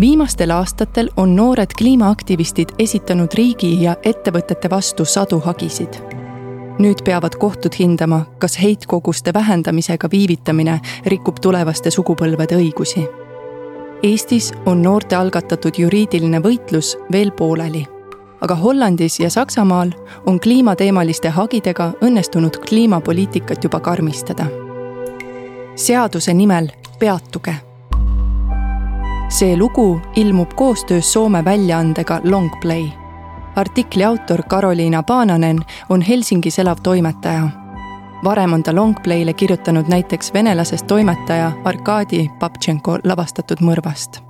viimastel aastatel on noored kliimaaktivistid esitanud riigi ja ettevõtete vastu sadu hagisid. nüüd peavad kohtud hindama, kas heitkoguste vähendamisega viivitamine rikub tulevaste sugupõlvede õigusi. Eestis on noorte algatatud juriidiline võitlus veel pooleli aga Hollandis ja Saksamaal on kliimateemaliste hagidega õnnestunud kliimapoliitikat juba karmistada. seaduse nimel peatuge. See lugu ilmub koostöös Soome väljaandega Longplay. artikli autor Karoliina Paananen on Helsingis elav toimetaja. varem on ta Longplay'le kirjutanud näiteks venelasest toimetaja Arkadi Babtšenko lavastatud mõrvast.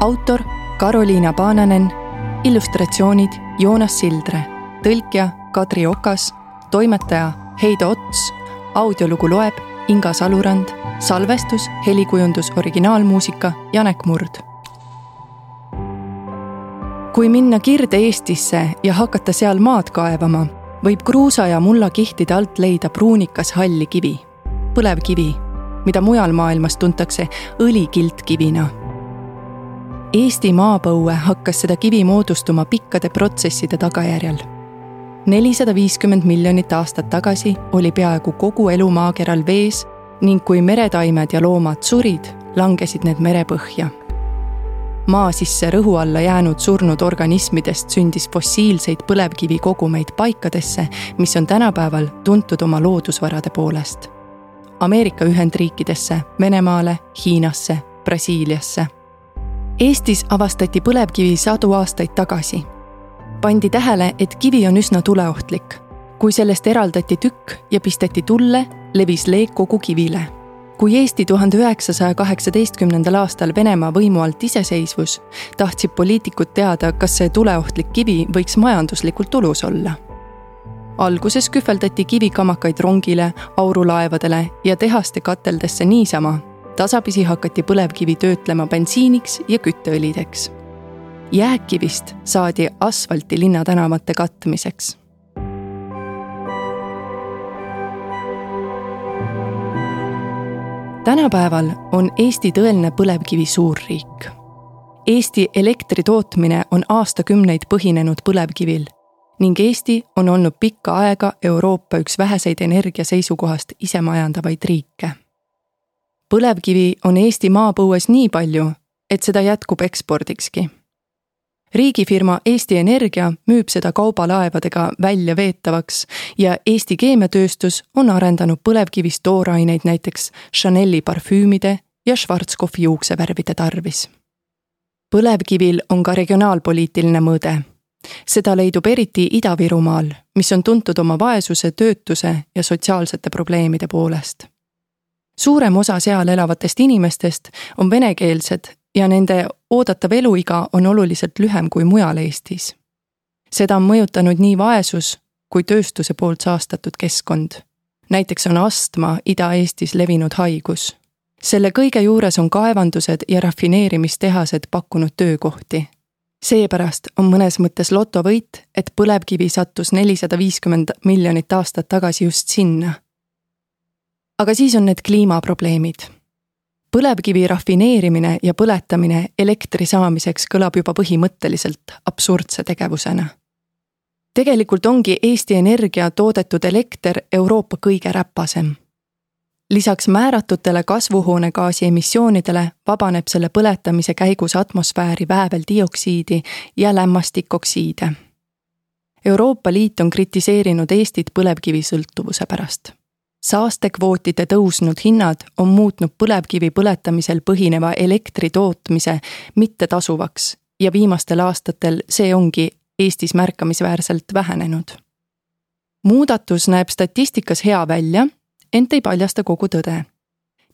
autor Karoliina Paananen, illustratsioonid Joonas Sildre, tõlkija Kadri Okas, toimetaja Heido Ots, audiolugu loeb Inga Salurand, salvestus, helikujundus, originaalmuusika Janek Murd. kui minna Kirde-Eestisse ja hakata seal maad kaevama, võib kruusa ja mullakihtide alt leida pruunikas halli kivi, põlevkivi, mida mujal maailmas tuntakse õlikiltkivina Eesti maapõue hakkas seda kivi moodustuma pikkade protsesside tagajärjel. Nelisada viiskümmend miljonit aastat tagasi oli peaaegu kogu elu maakeral vees ning kui meretaimed ja loomad surid, langesid need merepõhja. maa sisse rõhu alla jäänud surnud organismidest sündis fossiilseid põlevkivikogumeid paikadesse, mis on tänapäeval tuntud oma loodusvarade poolest. Ameerika Ühendriikidesse, Venemaale, Hiinasse, Brasiiliasse Eestis avastati põlevkivi sadu aastaid tagasi. Pandi tähele, et kivi on üsna tuleohtlik. kui sellest eraldati tükk ja pisteti tulle, levis leek kogu kivile. kui Eesti tuhande üheksasaja kaheksateistkümnendal aastal Venemaa võimu alt iseseisvus, tahtsid poliitikud teada, kas see tuleohtlik kivi võiks majanduslikult tulus olla alguses kühveldati kivikamakaid rongile, aurulaevadele ja tehaste kateldesse niisama, tasapisi hakati põlevkivi töötlema bensiiniks ja kütteõlideks. Jääkivist saadi asfalti linnatänavate katmiseks tänapäeval on Eesti tõeline põlevkivi suurriik. Eesti elektri tootmine on aastakümneid põhinenud põlevkivil ning Eesti on olnud pikka aega Euroopa üks väheseid energia seisukohast isemajandavaid riike põlevkivi on Eesti maapõues nii palju, et seda jätkub ekspordikski. Riigifirma Eesti Energia müüb seda kaubalaevadega välja veetavaks ja Eesti keemiatööstus on arendanud põlevkivist tooraineid näiteks Chanel'i parfüümide ja Schwarzkopfi juuksevärvide tarvis. põlevkivil on ka regionaalpoliitiline mõõde seda leidub eriti Ida-Virumaal, mis on tuntud oma vaesuse, töötuse ja sotsiaalsete probleemide poolest suurem osa seal elavatest inimestest on venekeelsed ja nende oodatav eluiga on oluliselt lühem kui mujal Eestis. seda on mõjutanud nii vaesus kui tööstuse poolt saastatud keskkond. näiteks on astma Ida-Eestis levinud haigus. selle kõige juures on kaevandused ja rafineerimistehased pakkunud töökohti. seepärast on mõnes mõttes lotovõit, et põlevkivi sattus nelisada viiskümmend miljonit aastat tagasi just sinna aga siis on need kliimaprobleemid. Põlevkivi rafineerimine ja põletamine elektri saamiseks kõlab juba põhimõtteliselt absurdse tegevusena. tegelikult ongi Eesti Energia toodetud elekter Euroopa kõige räpasem. lisaks määratutele kasvuhoonegaasi emissioonidele vabaneb selle põletamise käigus atmosfääri vääveldioksiidi ja lämmastikoksiide Euroopa Liit on kritiseerinud Eestit põlevkivisõltuvuse pärast saastekvootide tõusnud hinnad on muutnud põlevkivi põletamisel põhineva elektri tootmise mittetasuvaks ja viimastel aastatel see ongi Eestis märkimisväärselt vähenenud. muudatus näeb statistikas hea välja, ent ei paljasta kogu tõde.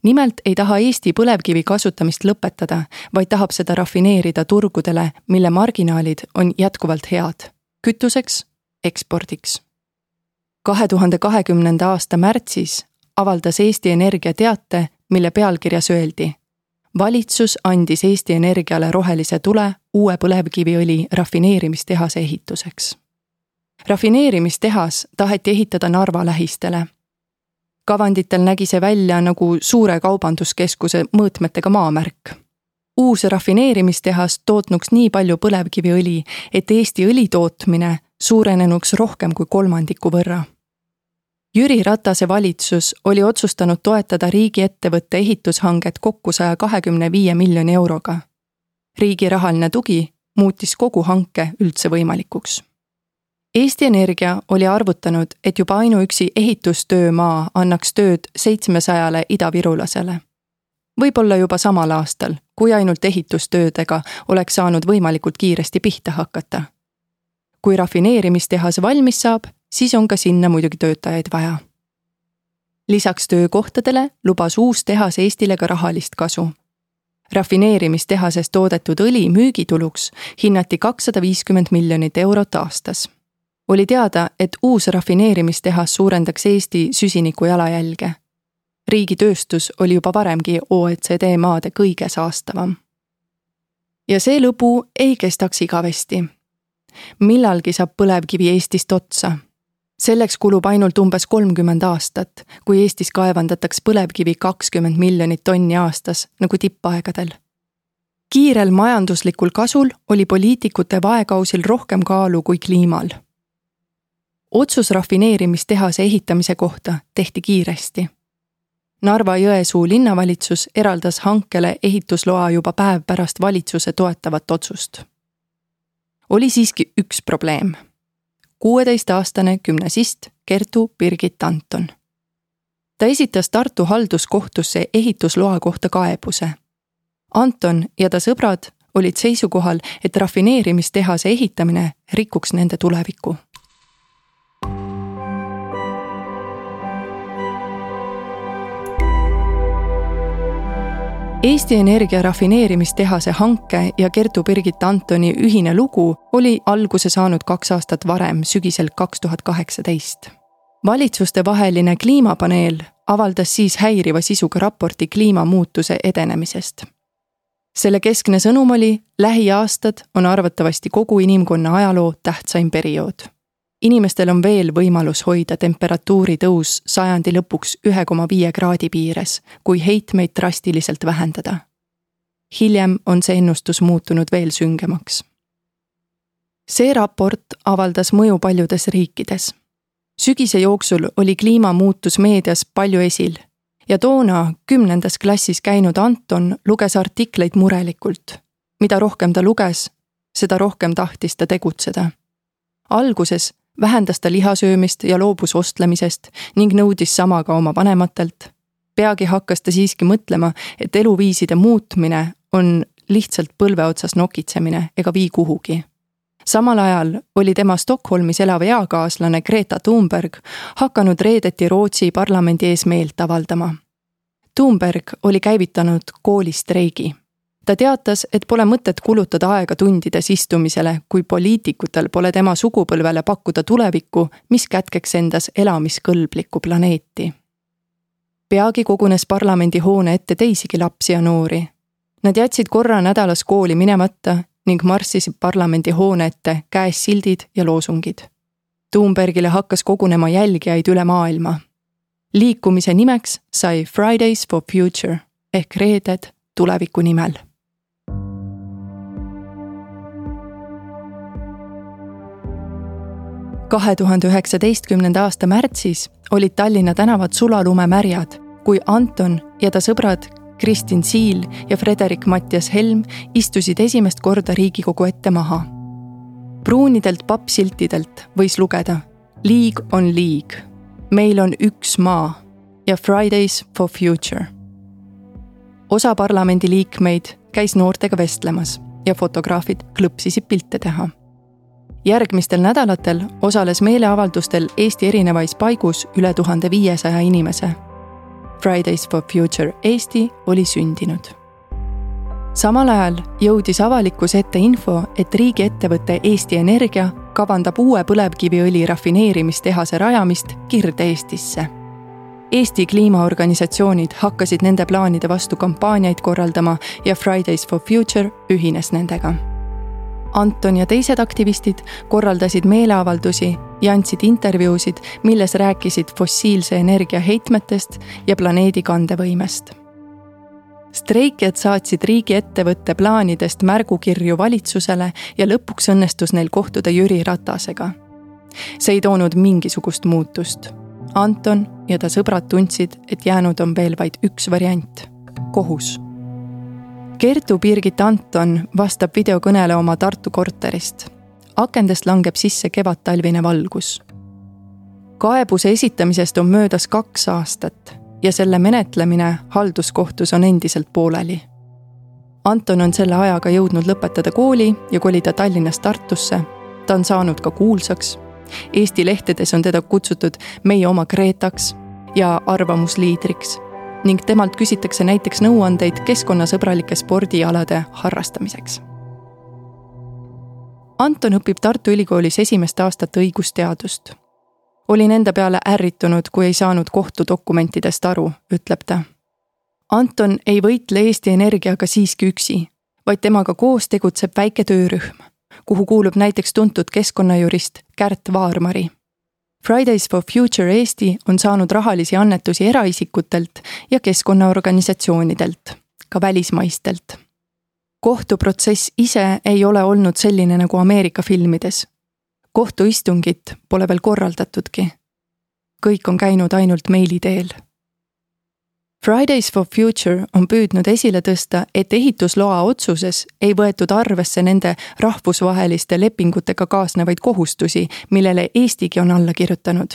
nimelt ei taha Eesti põlevkivi kasutamist lõpetada, vaid tahab seda rafineerida turgudele, mille marginaalid on jätkuvalt head, kütuseks, ekspordiks kahe tuhande kahekümnenda aasta märtsis avaldas Eesti Energia teate, mille pealkirjas öeldi. valitsus andis Eesti Energiale rohelise tule uue põlevkiviõli rafineerimistehase ehituseks. rafineerimistehas taheti ehitada Narva lähistele. kavanditel nägi see välja nagu suure kaubanduskeskuse mõõtmetega maamärk. uus rafineerimistehas tootnuks nii palju põlevkiviõli, et Eesti õli tootmine suurenenuks rohkem kui kolmandiku võrra. Jüri Ratase valitsus oli otsustanud toetada riigiettevõtte ehitushanget kokku saja kahekümne viie miljoni euroga. riigi rahaline tugi muutis kogu hanke üldse võimalikuks Eesti Energia oli arvutanud, et juba ainuüksi ehitustöömaa annaks tööd seitsmesajale idavirulasele. võib-olla juba samal aastal, kui ainult ehitustöödega oleks saanud võimalikult kiiresti pihta hakata. kui rafineerimistehas valmis saab, siis on ka sinna muidugi töötajaid vaja. lisaks töökohtadele lubas uus tehas Eestile ka rahalist kasu rafineerimistehases toodetud õli müügituluks hinnati kakssada viiskümmend miljonit eurot aastas oli teada, et uus rafineerimistehas suurendaks Eesti süsiniku jalajälge. riigi tööstus oli juba varemgi OECD maade kõige saastavam. ja see lõbu ei kestaks igavesti. millalgi saab põlevkivi Eestist otsa. Selleks kulub ainult umbes kolmkümmend aastat, kui Eestis kaevandataks põlevkivi kakskümmend miljonit tonni aastas nagu tippaegadel kiirel majanduslikul kasul oli poliitikute vaekausil rohkem kaalu kui kliimal otsus rafineerimistehase ehitamise kohta tehti kiiresti. Narva-Jõesuu linnavalitsus eraldas hankele ehitusloa juba päev pärast valitsuse toetavat otsust. oli siiski üks probleem. Kuueteistaastane gümnasist Kertu Birgit Anton. ta esitas Tartu halduskohtusse ehitusloa kohta kaebuse. Anton ja ta sõbrad olid seisukohal, et rafineerimistehase ehitamine rikuks nende tulevikku Eesti Energia rafineerimistehase hanke ja Kertu-Birgit Antoni ühine lugu oli alguse saanud kaks aastat varem, sügisel kaks tuhat kaheksateist. valitsustevaheline kliimapaneel avaldas siis häiriva sisuga raporti kliimamuutuse edenemisest. selle keskne sõnum oli, lähiaastad on arvatavasti kogu inimkonna ajaloo tähtsaim periood inimestel on veel võimalus hoida temperatuuri tõus sajandi lõpuks ühe koma viie kraadi piires, kui heitmeid drastiliselt vähendada. hiljem on see ennustus muutunud veel süngemaks. see raport avaldas mõju paljudes riikides. sügise jooksul oli kliimamuutus meedias palju esil ja toona kümnendas klassis käinud Anton luges artikleid murelikult. mida rohkem ta luges, seda rohkem tahtis ta tegutseda. alguses vähendas ta lihasöömist ja loobus ostlemisest ning nõudis sama ka oma vanematelt. peagi hakkas ta siiski mõtlema, et eluviiside muutmine on lihtsalt põlve otsas nokitsemine ega vii kuhugi. samal ajal oli tema Stockholmis elav eakaaslane Greta Thunberg hakanud reedeti Rootsi parlamendi ees meelt avaldama. Thunberg oli käivitanud koolistreigi ta teatas, et pole mõtet kulutada aega tundides istumisele, kui poliitikutel pole tema sugupõlvele pakkuda tulevikku, mis kätkeks endas elamiskõlblikku planeeti. peagi kogunes parlamendihoone ette teisigi lapsi ja noori. Nad jätsid korra nädalas kooli minemata ning marssisid parlamendihoone ette käes sildid ja loosungid. Thunbergile hakkas kogunema jälgijaid üle maailma. liikumise nimeks sai Fridays for Future ehk reeded tuleviku nimel kahe tuhande üheksateistkümnenda aasta märtsis olid Tallinna tänavad sulalumemärjad, kui Anton ja ta sõbrad Kristin Siil ja Frederik Mattias Helm istusid esimest korda Riigikogu ette maha. pruunidelt pappsiltidelt võis lugeda Liig on liig, meil on üks maa ja Fridays for future. osa parlamendiliikmeid käis noortega vestlemas ja fotograafid klõpsisid pilte teha järgmistel nädalatel osales meeleavaldustel Eesti erinevais paigus üle tuhande viiesaja inimese. Fridays for Future Eesti oli sündinud. samal ajal jõudis avalikkuse ette info, et riigiettevõte Eesti Energia kavandab uue põlevkiviõli rafineerimistehase rajamist Kirde-Eestisse. Eesti kliimaorganisatsioonid hakkasid nende plaanide vastu kampaaniaid korraldama ja Fridays for Future ühines nendega Anton ja teised aktivistid korraldasid meeleavaldusi ja andsid intervjuusid, milles rääkisid fossiilse energia heitmetest ja planeedi kandevõimest. streikijad saatsid riigiettevõtte plaanidest märgukirju valitsusele ja lõpuks õnnestus neil kohtuda Jüri Ratasega. see ei toonud mingisugust muutust. Anton ja ta sõbrad tundsid, et jäänud on veel vaid üks variant, kohus Kertu Birgit Anton vastab videokõnele oma Tartu korterist. akendest langeb sisse kevadtalvine valgus. kaebuse esitamisest on möödas kaks aastat ja selle menetlemine halduskohtus on endiselt pooleli. Anton on selle ajaga jõudnud lõpetada kooli ja kolida Tallinnast Tartusse. ta on saanud ka kuulsaks. Eesti lehtedes on teda kutsutud meie oma Gretaks ja arvamusliidriks ning temalt küsitakse näiteks nõuandeid keskkonnasõbralike spordialade harrastamiseks. Anton õpib Tartu Ülikoolis esimest aastat õigusteadust. olin enda peale ärritunud, kui ei saanud kohtudokumentidest aru, ütleb ta. Anton ei võitle Eesti Energiaga siiski üksi, vaid temaga koos tegutseb väike töörühm, kuhu kuulub näiteks tuntud keskkonnajurist Kärt Vaarmari Fridays for Future Eesti on saanud rahalisi annetusi eraisikutelt ja keskkonnaorganisatsioonidelt, ka välismaistelt. kohtuprotsess ise ei ole olnud selline nagu Ameerika filmides. kohtuistungit pole veel korraldatudki. kõik on käinud ainult meili teel Fridays for Future on püüdnud esile tõsta, et ehitusloa otsuses ei võetud arvesse nende rahvusvaheliste lepingutega kaasnevaid kohustusi, millele Eestigi on alla kirjutanud.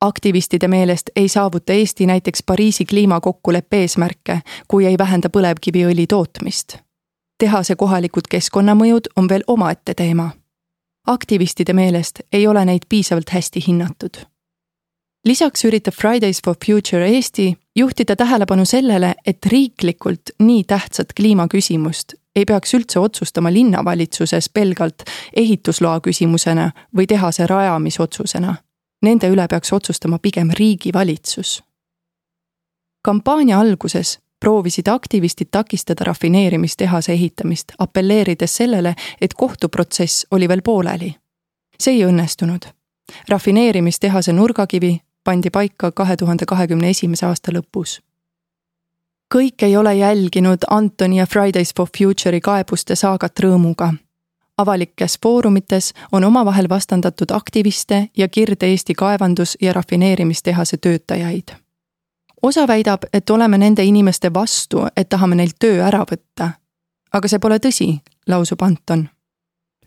aktivistide meelest ei saavuta Eesti näiteks Pariisi kliimakokkuleppe eesmärke, kui ei vähenda põlevkiviõli tootmist. tehase kohalikud keskkonnamõjud on veel omaette teema. aktivistide meelest ei ole neid piisavalt hästi hinnatud lisaks üritab Fridays for Future Eesti juhtida tähelepanu sellele, et riiklikult nii tähtsat kliimaküsimust ei peaks üldse otsustama linnavalitsuses pelgalt ehitusloa küsimusena või tehase rajamisotsusena. Nende üle peaks otsustama pigem riigivalitsus. kampaania alguses proovisid aktivistid takistada rafineerimistehase ehitamist, apelleerides sellele, et kohtuprotsess oli veel pooleli. see ei õnnestunud rafineerimistehase nurgakivi pandi paika kahe tuhande kahekümne esimese aasta lõpus. kõik ei ole jälginud Antoni ja Fridays for Future'i kaebuste saagat rõõmuga. avalikes foorumites on omavahel vastandatud aktiviste ja Kirde-Eesti kaevandus- ja rafineerimistehase töötajaid. osa väidab, et oleme nende inimeste vastu, et tahame neilt töö ära võtta. aga see pole tõsi, lausub Anton.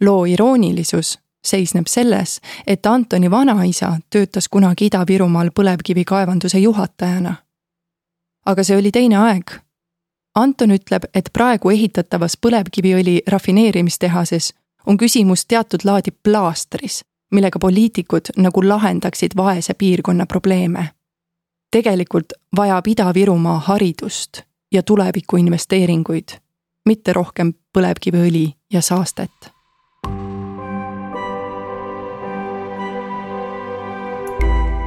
loo iroonilisus seisneb selles, et Antoni vanaisa töötas kunagi Ida-Virumaal põlevkivikaevanduse juhatajana. aga see oli teine aeg. Anton ütleb, et praegu ehitatavas põlevkiviõli rafineerimistehases on küsimus teatud laadi plaastris, millega poliitikud nagu lahendaksid vaese piirkonna probleeme. tegelikult vajab Ida-Virumaa haridust ja tulevikuinvesteeringuid, mitte rohkem põlevkiviõli ja saastet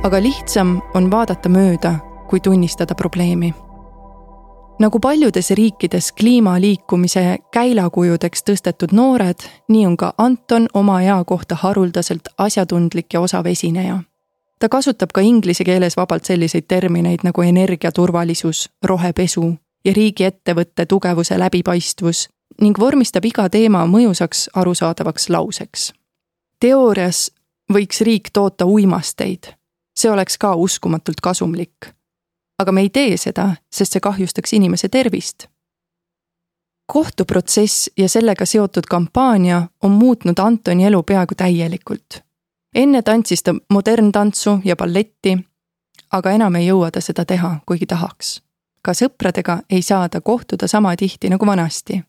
aga lihtsam on vaadata mööda, kui tunnistada probleemi. nagu paljudes riikides kliimaliikumise käilakujudeks tõstetud noored, nii on ka Anton oma ea kohta haruldaselt asjatundlik ja osav esineja. ta kasutab ka inglise keeles vabalt selliseid termineid nagu energiaturvalisus, rohepesu ja riigiettevõtte tugevuse läbipaistvus ning vormistab iga teema mõjusaks arusaadavaks lauseks. teoorias võiks riik toota uimasteid see oleks ka uskumatult kasumlik. aga me ei tee seda, sest see kahjustaks inimese tervist. kohtuprotsess ja sellega seotud kampaania on muutnud Antoni elu peaaegu täielikult. enne tantsis ta moderntantsu ja balletti, aga enam ei jõua ta seda teha, kuigi tahaks. ka sõpradega ei saa ta kohtuda sama tihti nagu vanasti.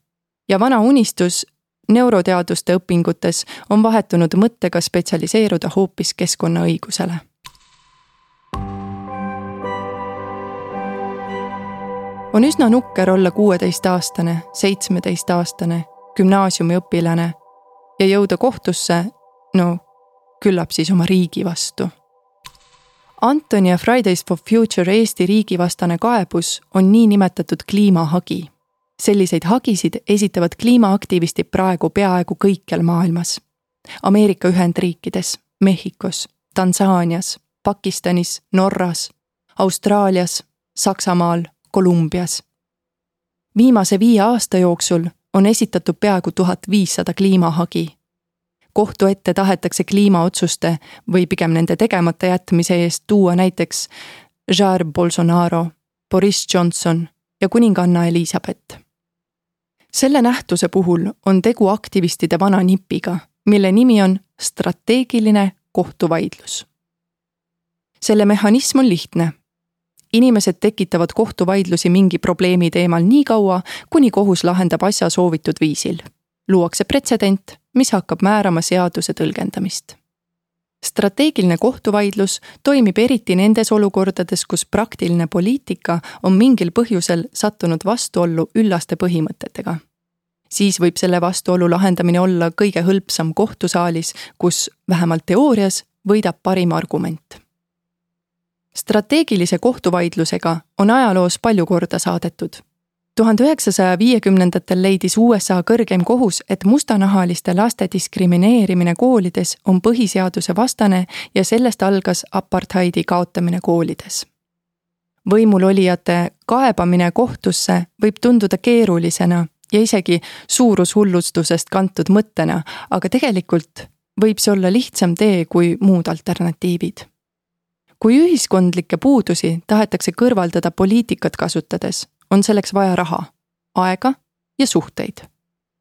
ja vana unistus neuroteaduste õpingutes on vahetunud mõttega spetsialiseeruda hoopis keskkonnaõigusele on üsna nukker olla kuueteistaastane, seitsmeteistaastane, gümnaasiumiõpilane ja jõuda kohtusse, no küllap siis oma riigi vastu. Antoni ja Fridays for Future Eesti riigivastane kaebus on niinimetatud kliimahagi. selliseid hagisid esitavad kliimaaktivistid praegu peaaegu kõikjal maailmas. Ameerika Ühendriikides, Mehhikos, Tansaanias, Pakistanis, Norras, Austraalias, Saksamaal, Kolumbias. viimase viie aasta jooksul on esitatud peaaegu tuhat viissada kliimahagi. kohtu ette tahetakse kliimaotsuste või pigem nende tegemata jätmise eest tuua näiteks Jair Bolsonaro, Boris Johnson ja kuninganna Elizabeth. selle nähtuse puhul on tegu aktivistide vana nipiga, mille nimi on strateegiline kohtuvaidlus. selle mehhanism on lihtne inimesed tekitavad kohtuvaidlusi mingi probleemi teemal nii kaua, kuni kohus lahendab asja soovitud viisil. luuakse pretsedent, mis hakkab määrama seaduse tõlgendamist. strateegiline kohtuvaidlus toimib eriti nendes olukordades, kus praktiline poliitika on mingil põhjusel sattunud vastuollu üllaste põhimõtetega siis võib selle vastuolu lahendamine olla kõige hõlpsam kohtusaalis, kus vähemalt teoorias võidab parim argument strateegilise kohtuvaidlusega on ajaloos palju korda saadetud. tuhande üheksasaja viiekümnendatel leidis USA kõrgeim kohus, et mustanahaliste laste diskrimineerimine koolides on põhiseaduse vastane ja sellest algas apartheidi kaotamine koolides. võimulolijate kaebamine kohtusse võib tunduda keerulisena ja isegi suurushullustusest kantud mõttena, aga tegelikult võib see olla lihtsam tee kui muud alternatiivid kui ühiskondlikke puudusi tahetakse kõrvaldada poliitikat kasutades, on selleks vaja raha, aega ja suhteid.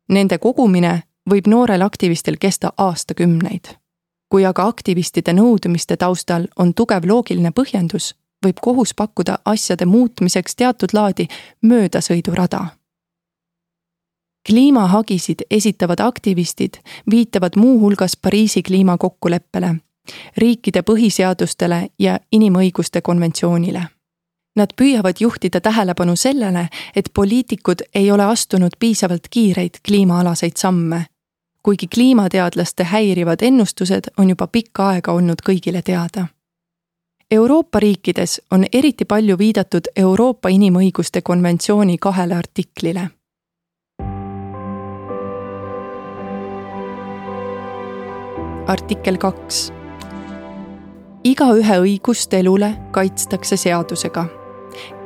Nende kogumine võib noorel aktivistil kesta aastakümneid. kui aga aktivistide nõudmiste taustal on tugev loogiline põhjendus, võib kohus pakkuda asjade muutmiseks teatud laadi möödasõidurada kliimahagisid esitavad aktivistid viitavad muuhulgas Pariisi kliimakokkuleppele riikide põhiseadustele ja inimõiguste konventsioonile. Nad püüavad juhtida tähelepanu sellele, et poliitikud ei ole astunud piisavalt kiireid kliimaalaseid samme. kuigi kliimateadlaste häirivad ennustused on juba pikka aega olnud kõigile teada. Euroopa riikides on eriti palju viidatud Euroopa Inimõiguste konventsiooni kahele artiklile artikkel kaks igaühe õigust elule kaitstakse seadusega.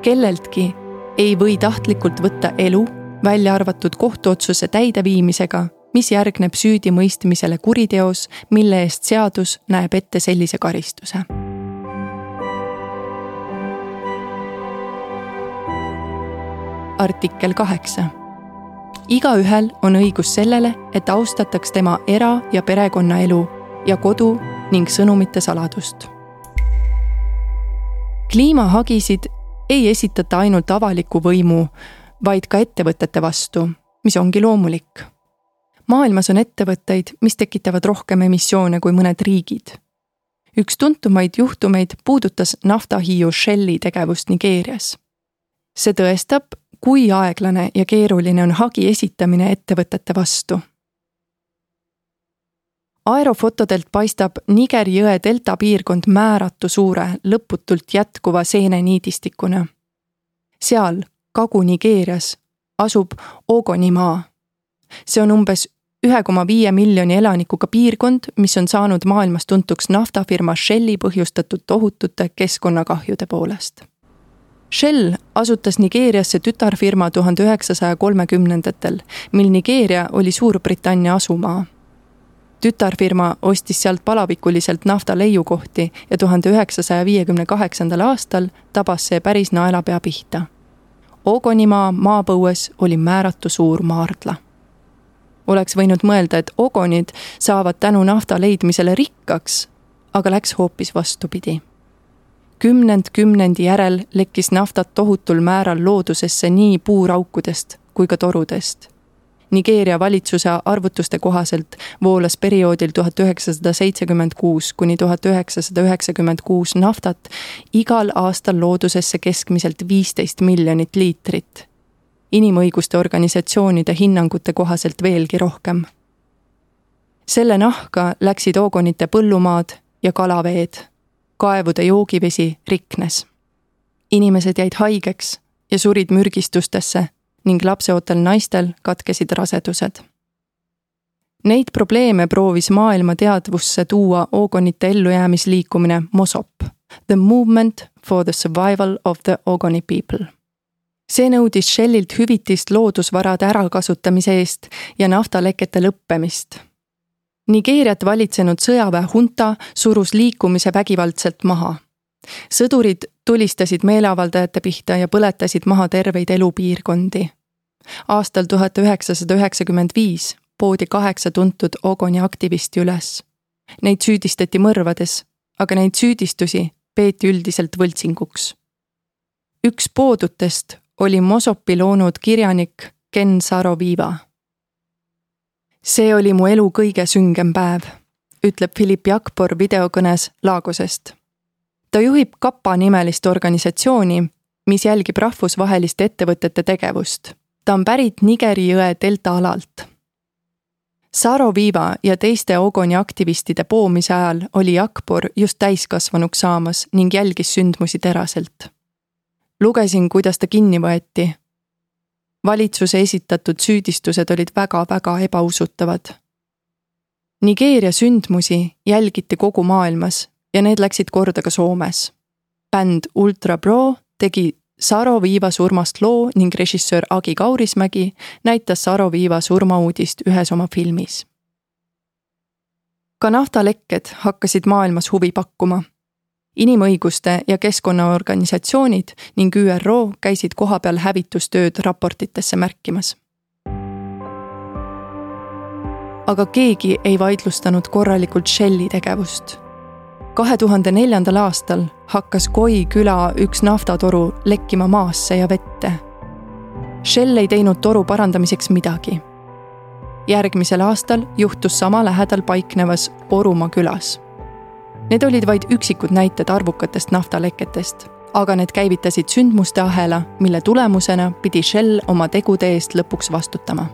kelleltki ei või tahtlikult võtta elu, välja arvatud kohtuotsuse täideviimisega, mis järgneb süüdimõistmisele kuriteos, mille eest seadus näeb ette sellise karistuse. artikkel kaheksa. igaühel on õigus sellele, et austataks tema era- ja perekonnaelu ja kodu ning sõnumite saladust. kliimahagisid ei esitata ainult avaliku võimu, vaid ka ettevõtete vastu, mis ongi loomulik. maailmas on ettevõtteid, mis tekitavad rohkem emissioone kui mõned riigid. üks tuntumaid juhtumeid puudutas naftahiiu Shelli tegevust Nigeerias. see tõestab, kui aeglane ja keeruline on hagi esitamine ettevõtete vastu aerofotodelt paistab Nigeri jõe delta piirkond määratu suure, lõputult jätkuva seeneniidistikuna. seal, Kagu-Nigeerias, asub Ogonimaa. see on umbes ühe koma viie miljoni elanikuga piirkond, mis on saanud maailmas tuntuks naftafirma Shelli põhjustatud tohutute keskkonnakahjude poolest. Shell asutas Nigeeriasse tütarfirma tuhande üheksasaja kolmekümnendatel, mil Nigeeria oli Suurbritannia asumaa tütarfirma ostis sealt palavikuliselt nafta leiukohti ja tuhande üheksasaja viiekümne kaheksandal aastal tabas see päris naelapea pihta. Ogonimaa maapõues oli määratu suur maardla. oleks võinud mõelda, et ogonid saavad tänu nafta leidmisele rikkaks, aga läks hoopis vastupidi kümnend kümnendi järel lekkis naftat tohutul määral loodusesse nii puuraukudest kui ka torudest Nigeeria valitsuse arvutuste kohaselt voolas perioodil tuhat üheksasada seitsekümmend kuus kuni tuhat üheksasada üheksakümmend kuus naftat igal aastal loodusesse keskmiselt viisteist miljonit liitrit. inimõiguste organisatsioonide hinnangute kohaselt veelgi rohkem. selle nahka läksid oogonite põllumaad ja kalaveed. kaevude joogivesi riknes. inimesed jäid haigeks ja surid mürgistustesse ning lapseootel naistel katkesid rasedused. Neid probleeme proovis maailma teadvusse tuua oogonite ellujäämisliikumine MOSOP, The Movement for the Survival of the Ogoni People. see nõudis Shellilt hüvitist loodusvarade ärakasutamise eest ja naftalekete lõppemist. Nigeeriat valitsenud sõjaväe hunta surus liikumise vägivaldselt maha sõdurid tulistasid meeleavaldajate pihta ja põletasid maha terveid elupiirkondi. aastal tuhat üheksasada üheksakümmend viis poodi kaheksa tuntud Ogoni aktivisti üles. Neid süüdistati mõrvades, aga neid süüdistusi peeti üldiselt võltsinguks. üks poodutest oli Mosopi loonud kirjanik Ken Saro-Viiva. see oli mu elu kõige süngem päev, ütleb Philipp Jakpor videokõnes Laagosest ta juhib Kapa nimelist organisatsiooni, mis jälgib rahvusvaheliste ettevõtete tegevust. ta on pärit Nigeri jõe delta alalt. Saro Viiva ja teiste Ogoni aktivistide poomise ajal oli Akbor just täiskasvanuks saamas ning jälgis sündmusi teraselt. lugesin, kuidas ta kinni võeti. valitsuse esitatud süüdistused olid väga-väga ebausutavad. Nigeeria sündmusi jälgiti kogu maailmas ja need läksid korda ka Soomes. bänd Ultra Pro tegi Saro Viiva surmast loo ning režissöör Agi Kaurismägi näitas Saro Viiva surmauudist ühes oma filmis. ka naftalekked hakkasid maailmas huvi pakkuma. inimõiguste ja keskkonnaorganisatsioonid ning ÜRO käisid kohapeal hävitustööd raportitesse märkimas. aga keegi ei vaidlustanud korralikult Shelli tegevust kahe tuhande neljandal aastal hakkas Koi küla üks naftatoru lekkima maasse ja vette. Shell ei teinud toru parandamiseks midagi. järgmisel aastal juhtus sama lähedal paiknevas Orumaa külas. Need olid vaid üksikud näited arvukatest naftaleketest, aga need käivitasid sündmuste ahela, mille tulemusena pidi Shell oma tegude eest lõpuks vastutama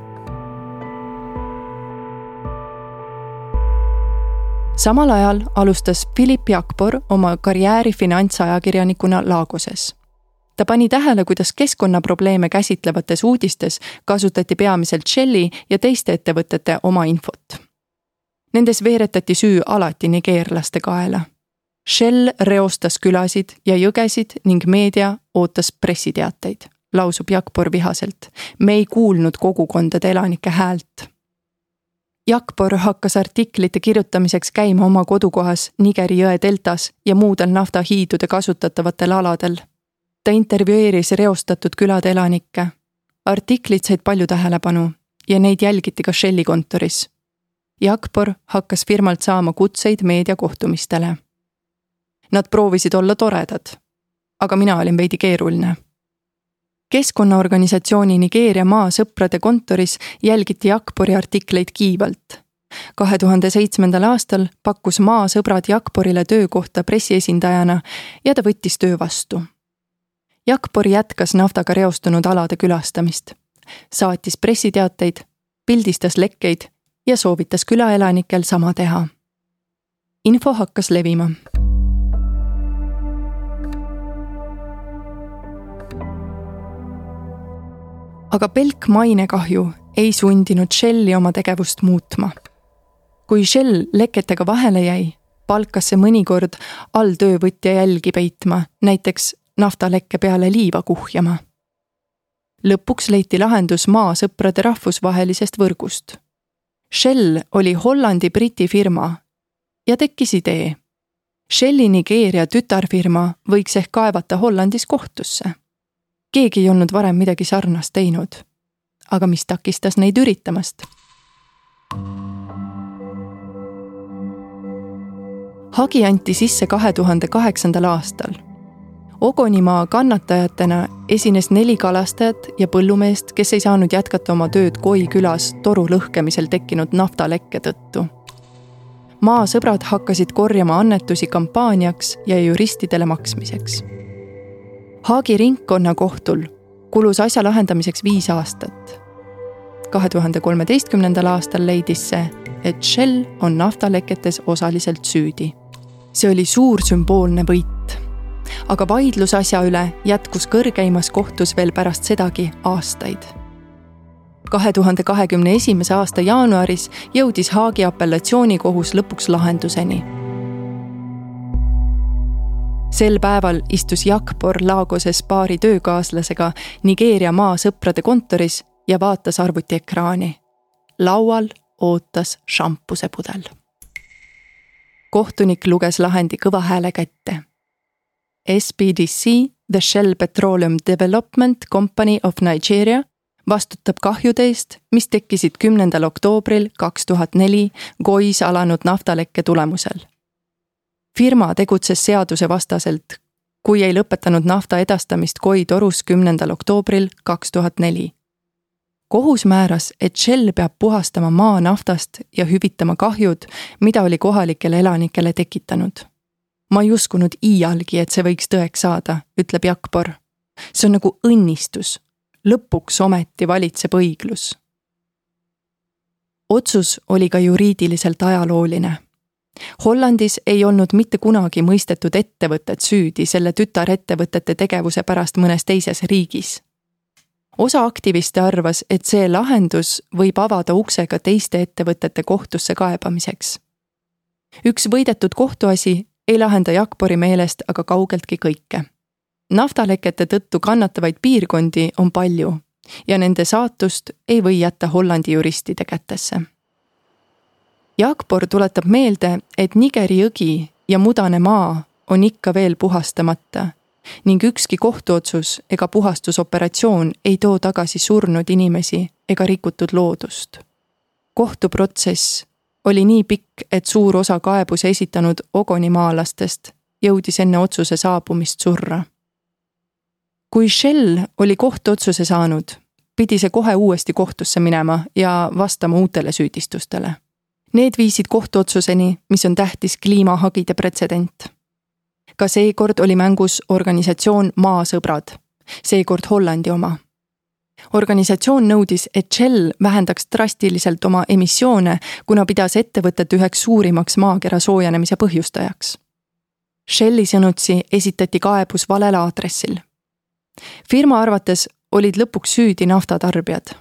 samal ajal alustas Philip Jakpor oma karjääri finantsajakirjanikuna Lagoses. ta pani tähele, kuidas keskkonnaprobleeme käsitlevates uudistes kasutati peamiselt Shelli ja teiste ettevõtete oma infot. Nendes veeretati süü alati nigeerlaste kaela. Shell reostas külasid ja jõgesid ning meedia ootas pressiteateid, lausub Jakpor vihaselt. me ei kuulnud kogukondade elanike häält Jakpor hakkas artiklite kirjutamiseks käima oma kodukohas Nigeri jõe deltas ja muudel naftahiidude kasutatavatel aladel. ta intervjueeris reostatud külade elanikke. artiklid said palju tähelepanu ja neid jälgiti ka Shelli kontoris. Jakpor hakkas firmalt saama kutseid meediakohtumistele. Nad proovisid olla toredad, aga mina olin veidi keeruline keskkonnaorganisatsiooni Nigeeria maasõprade kontoris jälgiti Akbori artikleid kiivalt. kahe tuhande seitsmendal aastal pakkus maasõbrad Jakporile töökohta pressiesindajana ja ta võttis töö vastu. Jakpor jätkas naftaga reostunud alade külastamist, saatis pressiteateid, pildistas lekkeid ja soovitas külaelanikel sama teha. info hakkas levima aga pelk mainekahju ei sundinud Shelli oma tegevust muutma. kui Shell leketega vahele jäi, palkas see mõnikord alltöövõtja jälgi peitma, näiteks naftalekke peale liiva kuhjama. lõpuks leiti lahendus maasõprade rahvusvahelisest võrgust. Shell oli Hollandi-Briti firma ja tekkis idee. Shelli Nigeeria tütarfirma võiks ehk kaevata Hollandis kohtusse keegi ei olnud varem midagi sarnast teinud. aga mis takistas neid üritamast? hagi anti sisse kahe tuhande kaheksandal aastal. Ogonimaa kannatajatena esines neli kalastajat ja põllumeest, kes ei saanud jätkata oma tööd Koi külas toru lõhkemisel tekkinud naftalekke tõttu maasõbrad hakkasid korjama annetusi kampaaniaks ja juristidele maksmiseks Haagi ringkonnakohtul kulus asja lahendamiseks viis aastat. kahe tuhande kolmeteistkümnendal aastal leidis see, et Shell on naftaleketes osaliselt süüdi. see oli suur sümboolne võit. aga vaidlus asja üle jätkus kõrgeimas kohtus veel pärast sedagi aastaid kahe tuhande kahekümne esimese aasta jaanuaris jõudis Haagi apellatsioonikohus lõpuks lahenduseni. Sel päeval istus Jakpor Lagoses paari töökaaslasega Nigeeria maasõprade kontoris ja vaatas arvutiekraani. laual ootas šampusepudel. kohtunik luges lahendi kõva häälega ette. SBDC, The Shell Petroleum Development Company of Nigeria vastutab kahjude eest, mis tekkisid kümnendal oktoobril kaks tuhat neli Gois alanud naftalekke tulemusel. Firma tegutses seadusevastaselt, kui ei lõpetanud nafta edastamist Goi torus kümnendal oktoobril kaks tuhat neli. kohus määras, et Shell peab puhastama maa naftast ja hüvitama kahjud, mida oli kohalikele elanikele tekitanud. ma ei uskunud iialgi, et see võiks tõeks saada, ütleb Jakpor. see on nagu õnnistus lõpuks ometi valitseb õiglus. otsus oli ka juriidiliselt ajalooline. Hollandis ei olnud mitte kunagi mõistetud ettevõtet süüdi selle tütarettevõtete tegevuse pärast mõnes teises riigis. osa aktiviste arvas, et see lahendus võib avada ukse ka teiste ettevõtete kohtusse kaebamiseks. üks võidetud kohtuasi ei lahenda Jakpori meelest aga kaugeltki kõike naftalekete tõttu kannatavaid piirkondi on palju ja nende saatust ei või jätta Hollandi juristide kätesse. Jakpor tuletab meelde, et Nigeri jõgi ja Mudane maa on ikka veel puhastamata ning ükski kohtuotsus ega puhastusoperatsioon ei too tagasi surnud inimesi ega rikutud loodust. kohtuprotsess oli nii pikk, et suur osa kaebuse esitanud ogonimaalastest jõudis enne otsuse saabumist surra kui Shell oli kohtuotsuse saanud, pidi see kohe uuesti kohtusse minema ja vastama uutele süüdistustele. Need viisid kohtuotsuseni, mis on tähtis kliimahagide pretsedent. ka seekord oli mängus organisatsioon Maasõbrad, seekord Hollandi oma. organisatsioon nõudis, et Shell vähendaks drastiliselt oma emissioone, kuna pidas ettevõtet üheks suurimaks maakera soojenemise põhjustajaks. Shelli sõnutsi esitati kaebus valel aadressil firma arvates olid lõpuks süüdi naftatarbijad.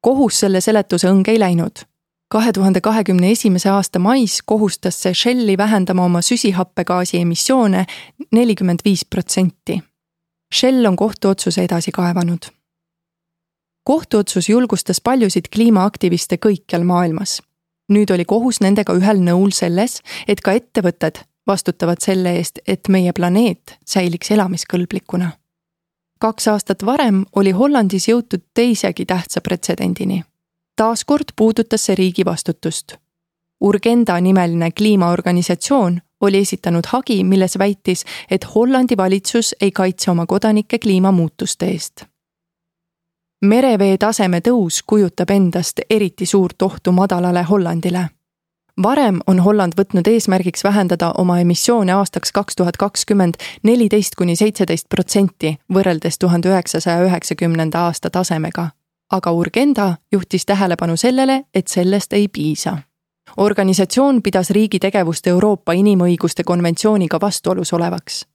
kohus selle seletuse õnge ei läinud. Kahe tuhande kahekümne esimese aasta mais kohustas see Shelli vähendama oma süsihappegaasi emissioone nelikümmend viis protsenti. Shell on kohtuotsuse edasi kaevanud. kohtuotsus julgustas paljusid kliimaaktiviste kõikjal maailmas. nüüd oli kohus nendega ühel nõul selles, et ka ettevõtted vastutavad selle eest, et meie planeet säiliks elamiskõlblikuna kaks aastat varem oli Hollandis jõutud teisegi tähtsa pretsedendini. Taaskord puudutas see riigi vastutust. Urgenda nimeline kliimaorganisatsioon oli esitanud hagi, milles väitis, et Hollandi valitsus ei kaitse oma kodanikke kliimamuutuste eest. merevee taseme tõus kujutab endast eriti suurt ohtu madalale Hollandile varem on Holland võtnud eesmärgiks vähendada oma emissioone aastaks kaks tuhat kakskümmend neliteist kuni seitseteist protsenti võrreldes tuhande üheksasaja üheksakümnenda aasta tasemega. Aga Urgenda juhtis tähelepanu sellele, et sellest ei piisa. organisatsioon pidas riigi tegevust Euroopa Inimõiguste konventsiooniga vastuolus olevaks.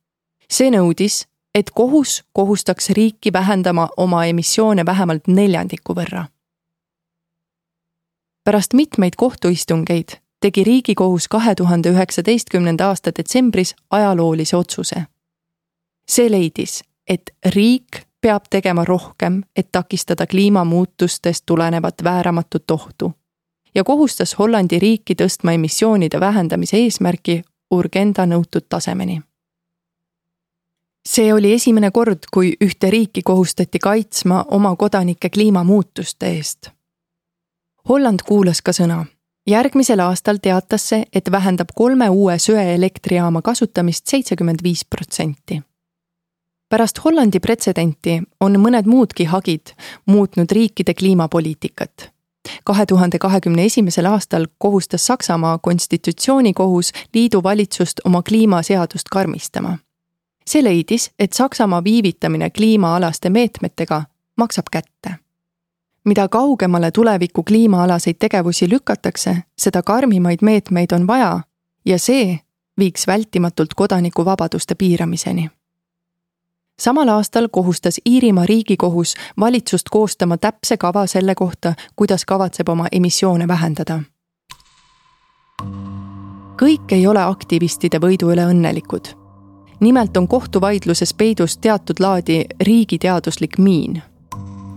see nõudis, et kohus kohustaks riiki vähendama oma emissioone vähemalt neljandiku võrra pärast mitmeid kohtuistungeid tegi Riigikohus kahe tuhande üheksateistkümnenda aasta detsembris ajaloolise otsuse. see leidis, et riik peab tegema rohkem, et takistada kliimamuutustest tulenevat vääramatut ohtu ja kohustas Hollandi riiki tõstma emissioonide vähendamise eesmärki Urgenda nõutud tasemeni. see oli esimene kord, kui ühte riiki kohustati kaitsma oma kodanike kliimamuutuste eest. Holland kuulas ka sõna järgmisel aastal teatas see, et vähendab kolme uue söeelektrijaama kasutamist seitsekümmend viis protsenti. Pärast Hollandi pretsedenti on mõned muudki hagid muutnud riikide kliimapoliitikat. kahe tuhande kahekümne esimesel aastal kohustas Saksamaa konstitutsioonikohus liidu valitsust oma kliimaseadust karmistama. see leidis, et Saksamaa viivitamine kliimaalaste meetmetega maksab kätte mida kaugemale tuleviku kliimaalaseid tegevusi lükatakse, seda karmimaid meetmeid on vaja ja see viiks vältimatult kodanikuvabaduste piiramiseni. Samal aastal kohustas Iirimaa riigikohus valitsust koostama täpse kava selle kohta, kuidas kavatseb oma emissioone vähendada. kõik ei ole aktivistide võidu üle õnnelikud. nimelt on kohtuvaidluses peidus teatud laadi riigiteaduslik miin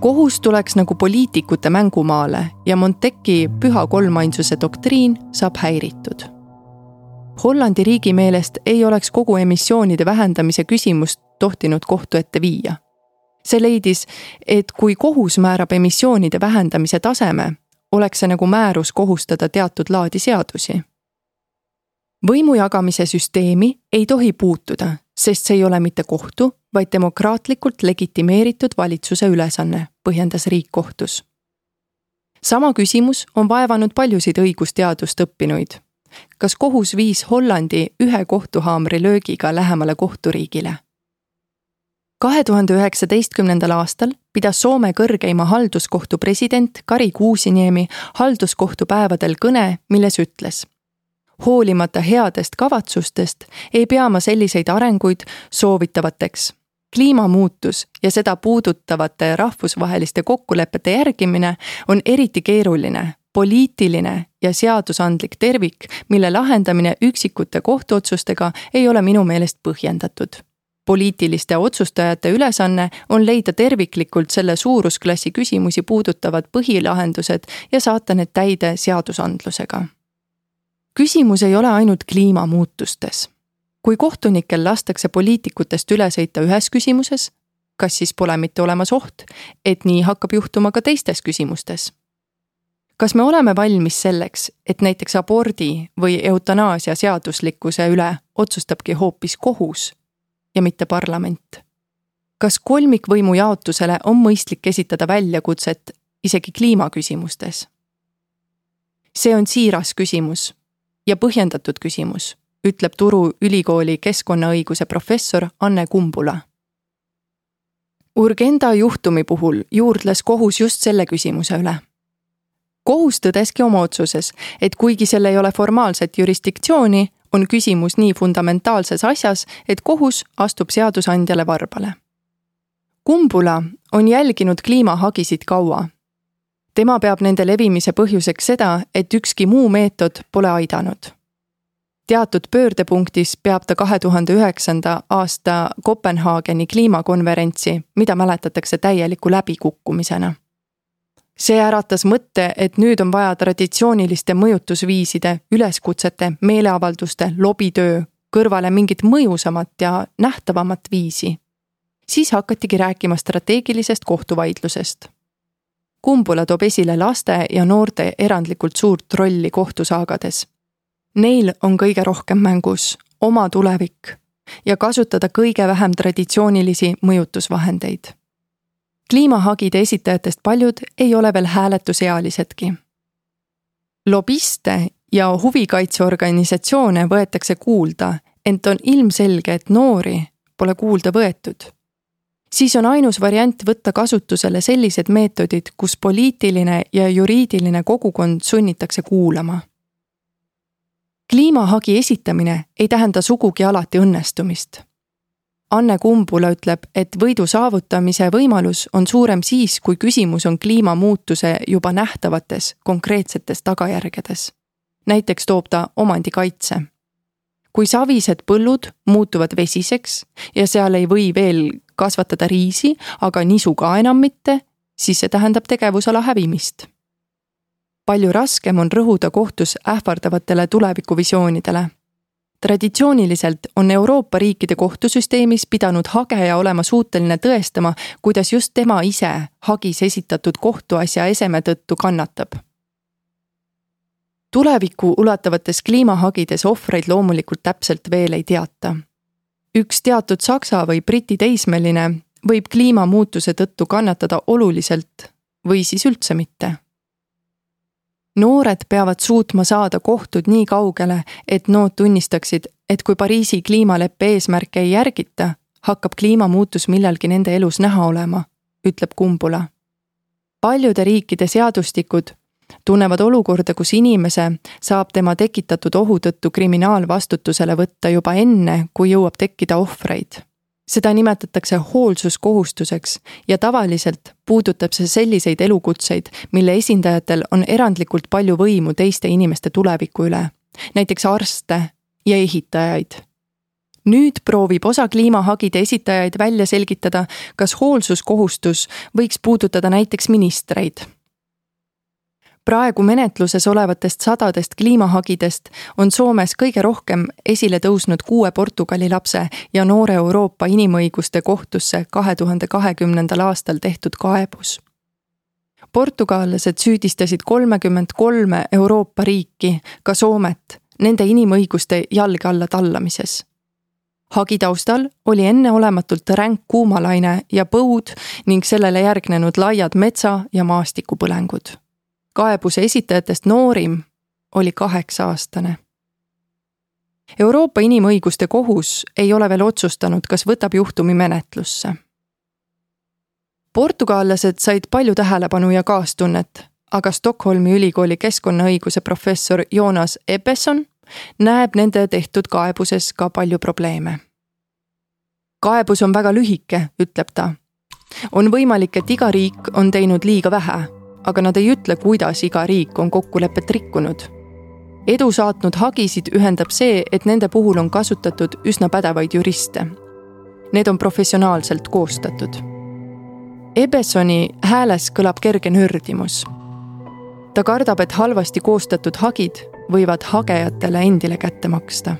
kohus tuleks nagu poliitikute mängumaale ja Montecchi püha kolmainsuse doktriin saab häiritud. Hollandi riigi meelest ei oleks kogu emissioonide vähendamise küsimust tohtinud kohtu ette viia. see leidis, et kui kohus määrab emissioonide vähendamise taseme, oleks see nagu määrus kohustada teatud laadi seadusi. võimu jagamise süsteemi ei tohi puutuda, sest see ei ole mitte kohtu, vaid demokraatlikult legitimeeritud valitsuse ülesanne, põhjendas riik kohtus. sama küsimus on vaevanud paljusid õigusteadust õppinuid. kas kohus viis Hollandi ühe kohtuhaamri löögiga lähemale kohturiigile? Kahe tuhande üheksateistkümnendal aastal pidas Soome kõrgeima halduskohtu president Kari Kuusiniemi halduskohtu päevadel kõne, milles ütles hoolimata headest kavatsustest ei pea ma selliseid arenguid soovitavateks kliimamuutus ja seda puudutavate rahvusvaheliste kokkulepete järgimine on eriti keeruline, poliitiline ja seadusandlik tervik, mille lahendamine üksikute kohtuotsustega ei ole minu meelest põhjendatud. Poliitiliste otsustajate ülesanne on leida terviklikult selle suurusklassi küsimusi puudutavad põhilahendused ja saata need täide seadusandlusega. küsimus ei ole ainult kliimamuutustes kui kohtunikel lastakse poliitikutest üle sõita ühes küsimuses, kas siis pole mitte olemas oht, et nii hakkab juhtuma ka teistes küsimustes? kas me oleme valmis selleks, et näiteks abordi või eutanaasia seaduslikkuse üle otsustabki hoopis kohus ja mitte parlament? kas kolmikvõimu jaotusele on mõistlik esitada väljakutset isegi kliimaküsimustes? see on siiras küsimus ja põhjendatud küsimus ütleb Turu Ülikooli keskkonnaõiguse professor Anne Kumbula. Urgenda juhtumi puhul juurdles kohus just selle küsimuse üle. kohus tõdeski oma otsuses, et kuigi sel ei ole formaalset jurisdiktsiooni, on küsimus nii fundamentaalses asjas, et kohus astub seadusandjale varbale. Kumbula on jälginud kliimahagisid kaua. tema peab nende levimise põhjuseks seda, et ükski muu meetod pole aidanud teatud pöördepunktis peab ta kahe tuhande üheksanda aasta Kopenhaageni kliimakonverentsi, mida mäletatakse täieliku läbikukkumisena. See äratas mõtte, et nüüd on vaja traditsiooniliste mõjutusviiside, üleskutsete, meeleavalduste, lobitöö kõrvale mingit mõjusamat ja nähtavamat viisi. siis hakatigi rääkima strateegilisest kohtuvaidlusest Kumbula toob esile laste ja noorte erandlikult suurt rolli kohtusaagades Neil on kõige rohkem mängus oma tulevik ja kasutada kõige vähem traditsioonilisi mõjutusvahendeid. Kliimahagide esitajatest paljud ei ole veel hääletusealisedki. lobiste ja huvikaitseorganisatsioone võetakse kuulda, ent on ilmselge, et noori pole kuulda võetud. siis on ainus variant võtta kasutusele sellised meetodid, kus poliitiline ja juriidiline kogukond sunnitakse kuulama kliimahagi esitamine ei tähenda sugugi alati õnnestumist. Anne Kumbula ütleb, et võidu saavutamise võimalus on suurem siis, kui küsimus on kliimamuutuse juba nähtavates konkreetsetes tagajärgedes. näiteks toob ta omandikaitse. kui savised põllud muutuvad vesiseks ja seal ei või veel kasvatada riisi, aga nisu ka enam mitte, siis see tähendab tegevusala hävimist palju raskem on rõhuda kohtus ähvardavatele tulevikuvisioonidele. Traditsiooniliselt on Euroopa riikide kohtusüsteemis pidanud hageja olema suuteline tõestama, kuidas just tema ise hagis esitatud kohtuasja eseme tõttu kannatab. tulevikku ulatavates kliimahagides ohvreid loomulikult täpselt veel ei teata. üks teatud Saksa või Briti teismeline võib kliimamuutuse tõttu kannatada oluliselt või siis üldse mitte noored peavad suutma saada kohtud nii kaugele, et nood tunnistaksid, et kui Pariisi kliimaleppe eesmärke ei järgita, hakkab kliimamuutus millalgi nende elus näha olema, ütleb Kumbula. paljude riikide seadustikud tunnevad olukorda, kus inimese saab tema tekitatud ohu tõttu kriminaalvastutusele võtta juba enne, kui jõuab tekkida ohvreid. Seda nimetatakse hoolsuskohustuseks ja tavaliselt puudutab see selliseid elukutseid, mille esindajatel on erandlikult palju võimu teiste inimeste tuleviku üle, näiteks arste ja ehitajaid. nüüd proovib osa kliimahagide esitajaid välja selgitada, kas hoolsuskohustus võiks puudutada näiteks ministreid praegu menetluses olevatest sadadest kliimahagidest on Soomes kõige rohkem esile tõusnud kuue Portugali lapse ja noore Euroopa Inimõiguste Kohtusse kahe tuhande kahekümnendal aastal tehtud kaebus. portugallased süüdistasid kolmekümmend kolme Euroopa riiki, ka Soomet, nende inimõiguste jalge alla tallamises hagi taustal oli enneolematult ränk kuumalaine ja põud ning sellele järgnenud laiad metsa- ja maastikupõlengud kaebuse esitajatest noorim oli kaheksa-aastane. Euroopa Inimõiguste Kohus ei ole veel otsustanud, kas võtab juhtumi menetlusse. portugallased said palju tähelepanu ja kaastunnet, aga Stockholmi ülikooli keskkonnaõiguse professor Jonas Ebbesson näeb nende tehtud kaebuses ka palju probleeme. kaebus on väga lühike, ütleb ta. on võimalik, et iga riik on teinud liiga vähe aga nad ei ütle, kuidas iga riik on kokkulepet rikkunud. edu saatnud hagisid ühendab see, et nende puhul on kasutatud üsna pädevaid juriste. Need on professionaalselt koostatud. Ebessoni hääles kõlab kerge nördimus. ta kardab, et halvasti koostatud hagid võivad hagejatele endile kätte maksta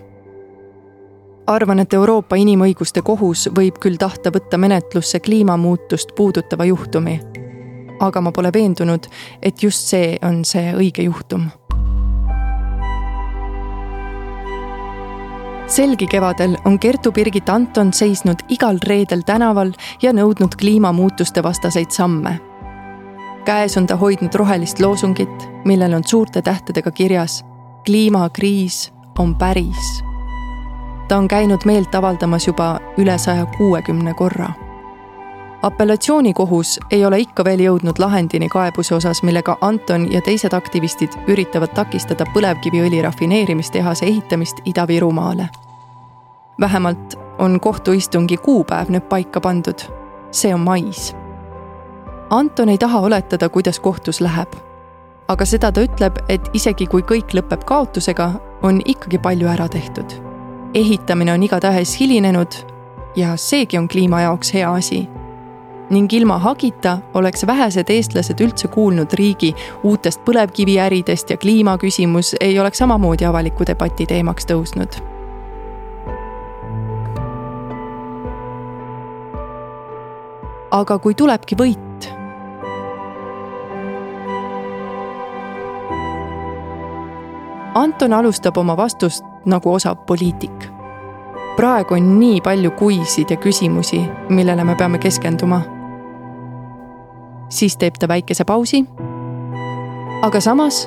arvan, et Euroopa Inimõiguste Kohus võib küll tahta võtta menetlusse kliimamuutust puudutava juhtumi aga ma pole veendunud, et just see on see õige juhtum. selgi kevadel on Kertu-Birgit Anton seisnud igal reedel tänaval ja nõudnud kliimamuutuste vastaseid samme. käes on ta hoidnud rohelist loosungit, millel on suurte tähtedega kirjas kliimakriis on päris. ta on käinud meelt avaldamas juba üle saja kuuekümne korra apellatsioonikohus ei ole ikka veel jõudnud lahendini kaebuse osas, millega Anton ja teised aktivistid üritavad takistada põlevkiviõli rafineerimistehase ehitamist Ida-Virumaale. vähemalt on kohtuistungi kuupäev nüüd paika pandud. see on mais. Anton ei taha oletada, kuidas kohtus läheb. aga seda ta ütleb, et isegi kui kõik lõpeb kaotusega, on ikkagi palju ära tehtud. ehitamine on igatahes hilinenud ja seegi on kliima jaoks hea asi ning ilma hagita oleks vähesed eestlased üldse kuulnud riigi uutest põlevkiviäridest ja kliimaküsimus ei oleks samamoodi avaliku debati teemaks tõusnud. aga kui tulebki võit, Anton alustab oma vastust nagu osav poliitik. praegu on nii palju kuisid ja küsimusi, millele me peame keskenduma siis teeb ta väikese pausi. aga samas,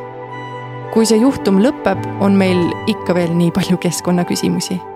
kui see juhtum lõpeb, on meil ikka veel nii palju keskkonnaküsimusi